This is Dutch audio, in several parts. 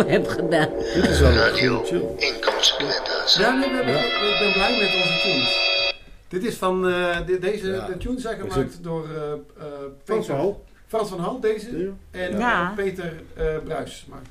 open heb gedaan. Dit is wel een Radio. Inconsequentas. Ja, nee, ik ben blij met onze tunes. Dit is van, eh, de- deze Ja. de tunes zijn gemaakt door eh eh, Frans Peter- van Hal. Frans van Hal, deze. Ja. En Ja. Peter eh Bruis maakt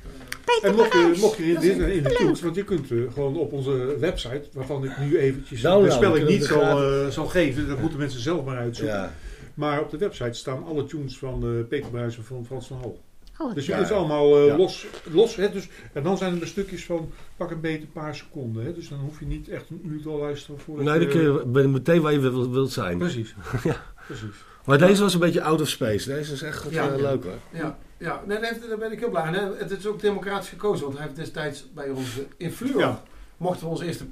eh, En mocht je, mocht je in, dit, in de tunes, want je kunt gewoon op onze website, waarvan ik nu eventjes Downloaden, de spelling kunnen niet Nou, zal, zal geven, dat moeten mensen zelf maar uitzoeken. Ja. Maar op de website staan alle tunes van eh, Peter Bruijs en van Frans van Hal. Oh, Dus je Ja. kunt ze allemaal eh, Ja. los. los hè, dus, en dan zijn er maar stukjes van pak een beetje een paar seconden. Hè, dus dan hoef je niet echt een uur te luisteren voor Nee, dan kun je ben meteen waar je wil- wilt zijn. Precies. Ja. Precies. Maar deze was een beetje out of space. Deze is echt Ja. eh, leuk hoor. Ja, ja. Nee, daar, ben ik heel blij mee. En Het is ook democratisch gekozen, want hij heeft destijds bij onze Influor Ja. mochten we ons eerst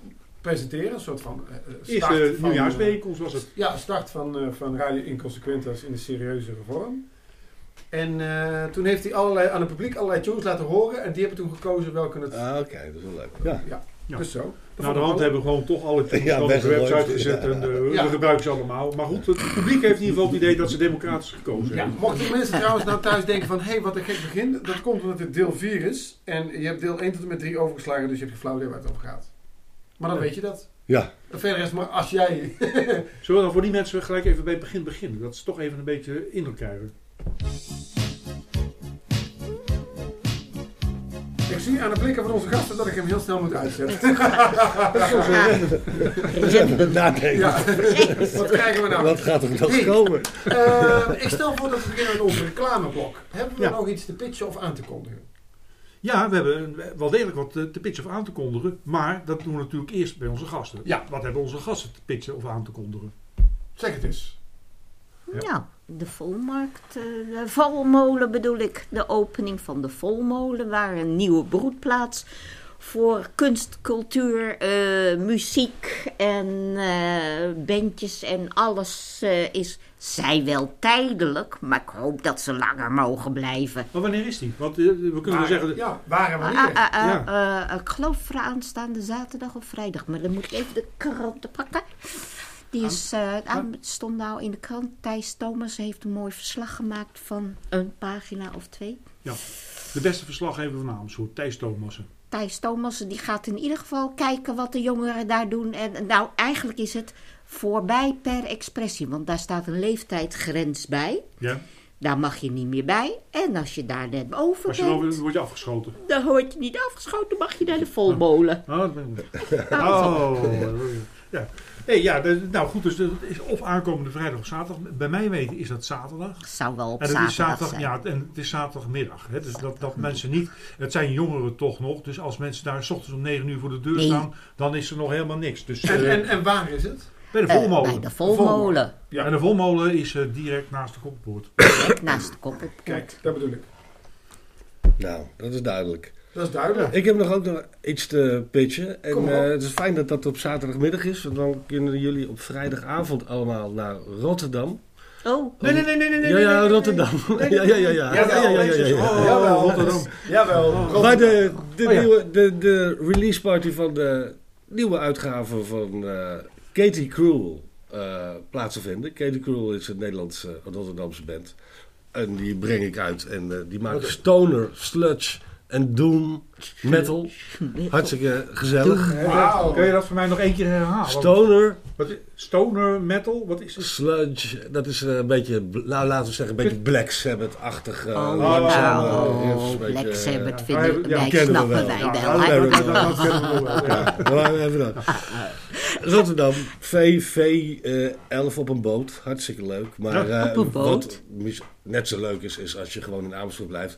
presenteren, een soort van eh, eh, start Eerste van, nieuwjaarsbijeenkomst was het. eh, ja, start van, eh, van Radio Inconsequentas in de serieuzere vorm. En eh, toen heeft hij allerlei, aan het publiek allerlei tunes laten horen en die hebben toen gekozen welke het... Ah, Oké, dat is wel leuk. Ja. Ja. Dus zo. Dat Nou, de hand wel- hebben we gewoon toch alle tunes Ja, op de website gezet en eh, Ja. we gebruiken ze allemaal. Maar goed, het publiek heeft in ieder geval het idee dat ze democratisch gekozen Ja, hebben. mochten mensen trouwens nou thuis denken van, hé, hey, wat een gek begin. Dat komt omdat het deel 4 is. En je hebt deel 1 tot en met 3 overgeslagen, dus je hebt geen flauw idee waar het over gaat. Maar dan Ja. weet je dat. Ja. En verder is het maar als jij... Zullen we dan voor die mensen gelijk even bij het begin beginnen? Dat ze toch even een beetje indruk krijgen. Zie aan de blikken van onze gasten dat ik hem heel snel moet uitzetten. Nadenken. ja. Wat krijgen we nou? Wat gaat er nog Hey. komen? Eh, ik stel voor dat we beginnen met onze reclameblok. Hebben we Ja. nog iets te pitchen of aan te kondigen? Ja, we hebben wel degelijk wat te pitchen of aan te kondigen. Maar dat doen we natuurlijk eerst bij onze gasten. Ja. Wat hebben onze gasten te pitchen of aan te kondigen? Zeg het eens. Ja. Nou, de Volmarkt, eh, de Volmolen bedoel ik. De opening van de Volmolen, waar een nieuwe broedplaats voor kunst, cultuur, eh, muziek en eh, bandjes en alles eh, is. Zij wel tijdelijk, maar ik hoop dat ze langer mogen blijven. Maar wanneer is die? Want we kunnen Waar- zeggen... Ja, waar en Ah, wanneer? ah, ah, Ja. eh, ik geloof voor aanstaande zaterdag of vrijdag, maar dan moet ik even de kranten pakken. Die is, eh, aan- stond nou in de krant. Thijs Thomas heeft een mooi verslag gemaakt van een pagina of twee. De beste verslaggever van Amersfoort, Thijs Thomassen. Thijs Thomas die gaat in ieder geval kijken wat de jongeren daar doen. En nou, eigenlijk is het voorbij per expressie, want daar staat een leeftijdsgrens bij. Ja? Daar mag je niet meer bij. En als je daar net boven Als je bent, dan word je afgeschoten. dan word je niet afgeschoten, mag je naar de volmolen. Oh, dat ben ik. Oh, ja. Hey, ja, de- nou goed, dus het is of aankomende vrijdag of zaterdag. Bij mij weten is dat zaterdag. Zou wel op En het zaterdag, is zaterdag, zijn. ja, en het is zaterdagmiddag. Hè, dus dat, dat mensen niet, het zijn jongeren toch nog. Dus als mensen daar s ochtends om 9 uur voor de deur Nee. staan, dan is er nog helemaal niks. Dus En, eh, en, en waar is het? bij de Eh, volmolen. bij de volmolen. Ja, en de volmolen is eh, direct naast de koppoort. Direct naast de koppel. Kijk, dat bedoel ik. Nou, dat is duidelijk. Dat is duidelijk. Ik heb nog ook nog iets te pitchen. En Kom maar op. eh, het is fijn dat dat op zaterdagmiddag is. Want dan kunnen jullie op vrijdagavond allemaal naar Rotterdam. Oh, Nee, nee, nee, nee, nee. nee, Ja, ja, nee, Rotterdam. Ja, ja, ja, ja. ja. Ja, ja, ja, ja, ja, ja. Oh, Jawel. Rotterdam. Jawel. De, de, Oh, ja. nieuwe, de, de release party van de nieuwe uitgave van eh, Katie Cruel eh plaats te vinden. Katie Cruel is een Nederlandse Rotterdamse band. En die breng ik uit. En eh, die maken Oké. stoner, sludge en doom metal. Hartstikke gezellig. Kun je dat voor mij nog één keer herhalen? Stoner, Wat is- stoner metal? Wat is het? sludge, dat is eh, een beetje, nou laten we zeggen, een beetje Black Sabbath-achtig. eh, oh, langzame oh, riffs, een Black beetje, eh, Sabbath ja, vinden ja, wij, we snappen wel. wij Ja, wel. dat- hè? dat- dat- dat kennen we wel, ja. Ja, we even. Rotterdam, VV eh 11 op een boot. Hartstikke leuk. Maar Ja, eh, op een boot. wat net zo leuk is, is als je gewoon in Amersfoort blijft.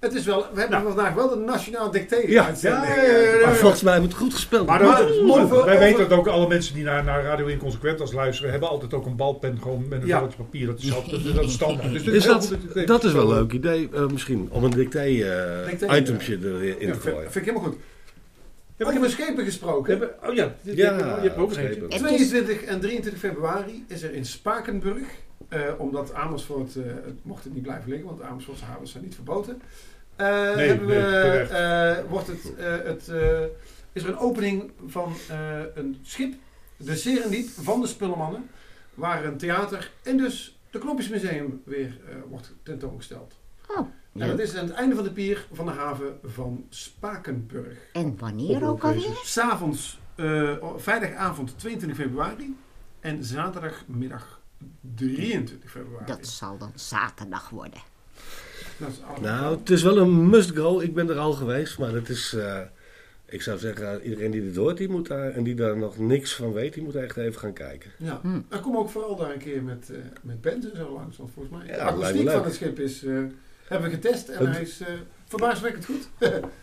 Het is wel, we hebben Nou. vandaag wel de nationaal dictator Ja, uitzending. ja, ja, ja, ja, ja. Maar volgens mij wordt het goed gespeeld. Maar, Maar dat- over- wij over- weten dat ook alle mensen die naar, naar Radio Inconsequent als luisteren, hebben altijd ook een balpen gewoon met een Ja. velletje papier. Dat is, altijd, dat is standaard. Dus Is dat, goed je dat is wel een leuk idee, eh, misschien, om een Dicté, dicté-itempje erin Ja, te gooien. vind ik helemaal goed. Heb ik Over schepen gesproken. Heb- oh ja, je hebt ook schepen. schepen. Het is- 22 en 23 februari is er in Spakenburg, eh, omdat Amersfoort, eh, het mocht het niet blijven liggen, want Amersfoortse havens zijn niet verboden. Eh, hebben we, eh, wordt het, eh, het, eh, is er een opening van eh, een schip, de Serendiep van de Spullenmannen, waar een theater en dus de Knopjesmuseum weer eh, wordt tentoongesteld. Oh, En dat is aan het einde van de pier van de haven van Spakenburg. En wanneer ook alweer? S'avonds, eh vrijdagavond 22 februari en zaterdagmiddag 23 februari. Dat zal dan zaterdag worden. Dat is allemaal. Nou, het is wel een must-go. Ik ben er al geweest, maar het is... eh, ik zou zeggen, iedereen die dit hoort, die moet daar, en die daar nog niks van weet, die moet echt even gaan kijken. Ja, Hm. en kom ook vooral daar een keer met, eh met bands en zo langs. Want volgens mij, Ja, de me akoestiek van het schip is, eh, hebben we getest en Het- hij is eh, verbazingwekkend goed.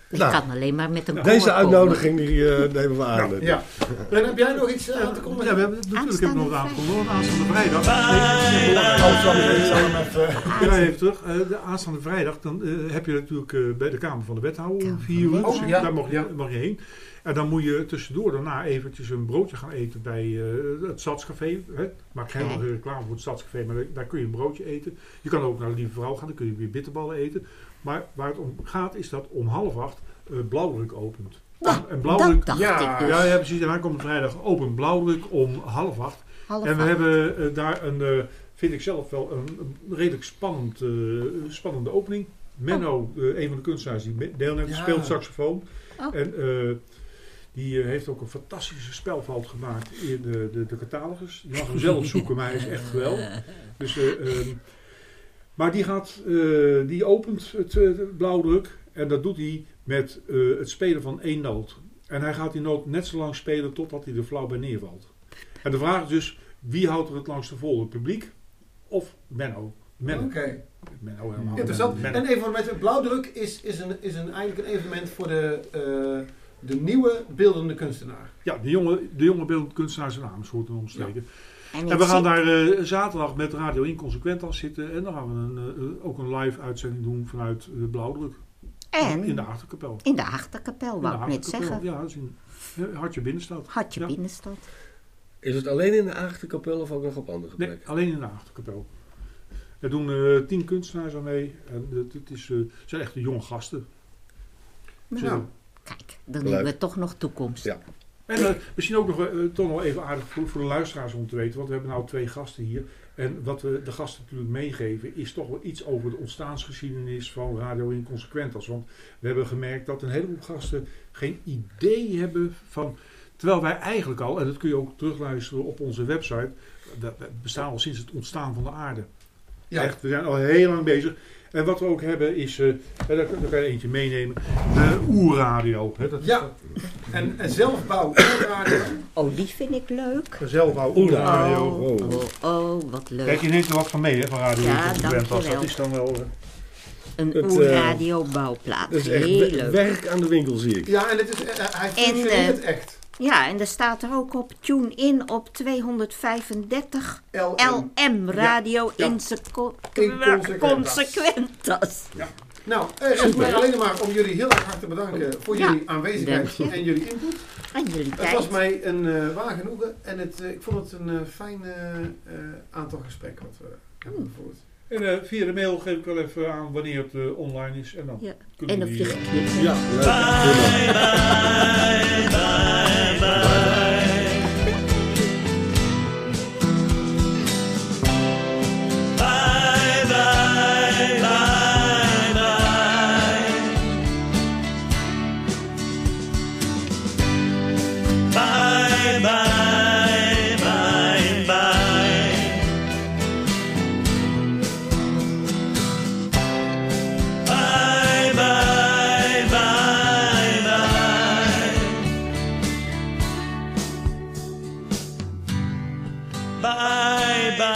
Ik Nou, kan alleen maar met een Deze uitnodiging die, eh, nemen we aan. Nou, ja. En heb jij nog iets eh, aan te kondigen? Ja, we hebben, natuurlijk hebben we nog wat Aanstaande aangekondigd. want Aanstaande vrijdag. Oh. Ja, even terug. Eh, de aanstaande vrijdag dan eh, heb je natuurlijk eh, bij de Kamer van de Wethouder om vier van uur. Dus daar mag je, Ja. mag je heen. En dan moet je tussendoor daarna eventjes een broodje gaan eten bij eh, het Stadscafé. Hè. Ik maak geen reclame voor het Stadscafé, maar daar, daar kun je een broodje eten. Je kan ook naar de Lieve Vrouw gaan, dan kun je weer bitterballen eten. Maar waar het om gaat is dat om half acht eh, Blauwdruk opent. Nou, en Blauwdruk... Dat dacht Ja. Ja, ik dus. ja, precies. En aankomende vrijdag open Blauwdruk om half acht. Half En we acht. hebben eh, daar een, eh, vind ik zelf wel een, een redelijk spannend, eh, spannende opening. Menno, eh, een van de kunstenaars die deelneemt, Ja. speelt saxofoon. Oh. En eh, die heeft ook een fantastische spelvalt gemaakt in de, de, de catalogus. Je mag hem zelf zoeken, maar hij is echt geweldig. Dus, eh, ehm, maar die, gaat, eh, die opent het, eh, blauwdruk en dat doet hij met eh, het spelen van één noot. En hij gaat die noot net zo lang spelen totdat hij er flauw bij neervalt. En de vraag is dus, wie houdt er het langste vol? Het publiek of Menno? Menno. Oké, Menno helemaal. interessant. Menno. En even met Blauwdruk is, is, een, is een, eigenlijk een evenement voor de, de nieuwe beeldende kunstenaar. Ja, de jonge, de jonge beeldend kunstenaars in Amersfoort en omstreken. En, we gaan daar eh, zaterdag met Radio Inconsequentas zitten. En dan gaan we een, eh, ook een live uitzending doen vanuit de Blauwdruk. En In de achterkapel. in de achterkapel, wou ik net zeggen. Ja, dat is in eh, Hartje Binnenstad. Hartje Ja. binnenstad. Is het alleen in de achterkapel of ook nog op andere Nee, plekken? alleen in de achterkapel. Er doen eh, tien kunstenaars aan mee. En het, het is, eh, het zijn echt de jonge gasten. Nou, Kijk, dan Leuk. hebben we toch nog toekomst. Ja. En eh, misschien ook nog, eh, toch nog even aardig voor, voor de luisteraars om te weten. Want we hebben nou twee gasten hier. En wat we de gasten natuurlijk meegeven is toch wel iets over de ontstaansgeschiedenis van Radio Inconsequentas. Want we hebben gemerkt dat een heleboel gasten geen idee hebben van... Terwijl wij eigenlijk al, en dat kun je ook terugluisteren op onze website... We bestaan al sinds het ontstaan van de aarde. Ja. Echt, we zijn al heel lang bezig. En wat we ook hebben is, eh, hè, daar, daar kan je eentje meenemen, de oerradio. Hè, dat, Ja. En, en zelfbouw radio. Oh, die vind ik leuk. Zelfbouw oerradio. Oh. Oh, oh, wat leuk. Kijk, je neemt er wat van mee hè, van Radio Ja, dankjewel. Dat is dan wel... eh, Een Het, eh, oerradiobouwplaats. Dat is echt Heel leuk. werk aan de winkel, zie ik. Ja, en het is, eh, hij En, functioneert eh, echt. Ja, en er staat er ook op Tune in op 235 LM. LM Radio Ja. Inseco- Inconsequentas. Consequentas. Nou, er is mij alleen maar om jullie heel erg hard te bedanken voor Ja, jullie aanwezigheid en jullie input. En jullie Het tijd. was mij een eh waar genoegen en het, eh, ik vond het een eh, fijn eh, eh, aantal gesprekken wat we hebben Hmm. gevoerd. En uh, via de mail geef ik wel even aan wanneer het uh, online is. En, dan ja. en of eh, je geknipt Ja, leuk. Bye, bye, bye, bye. Bye bye. bye bye.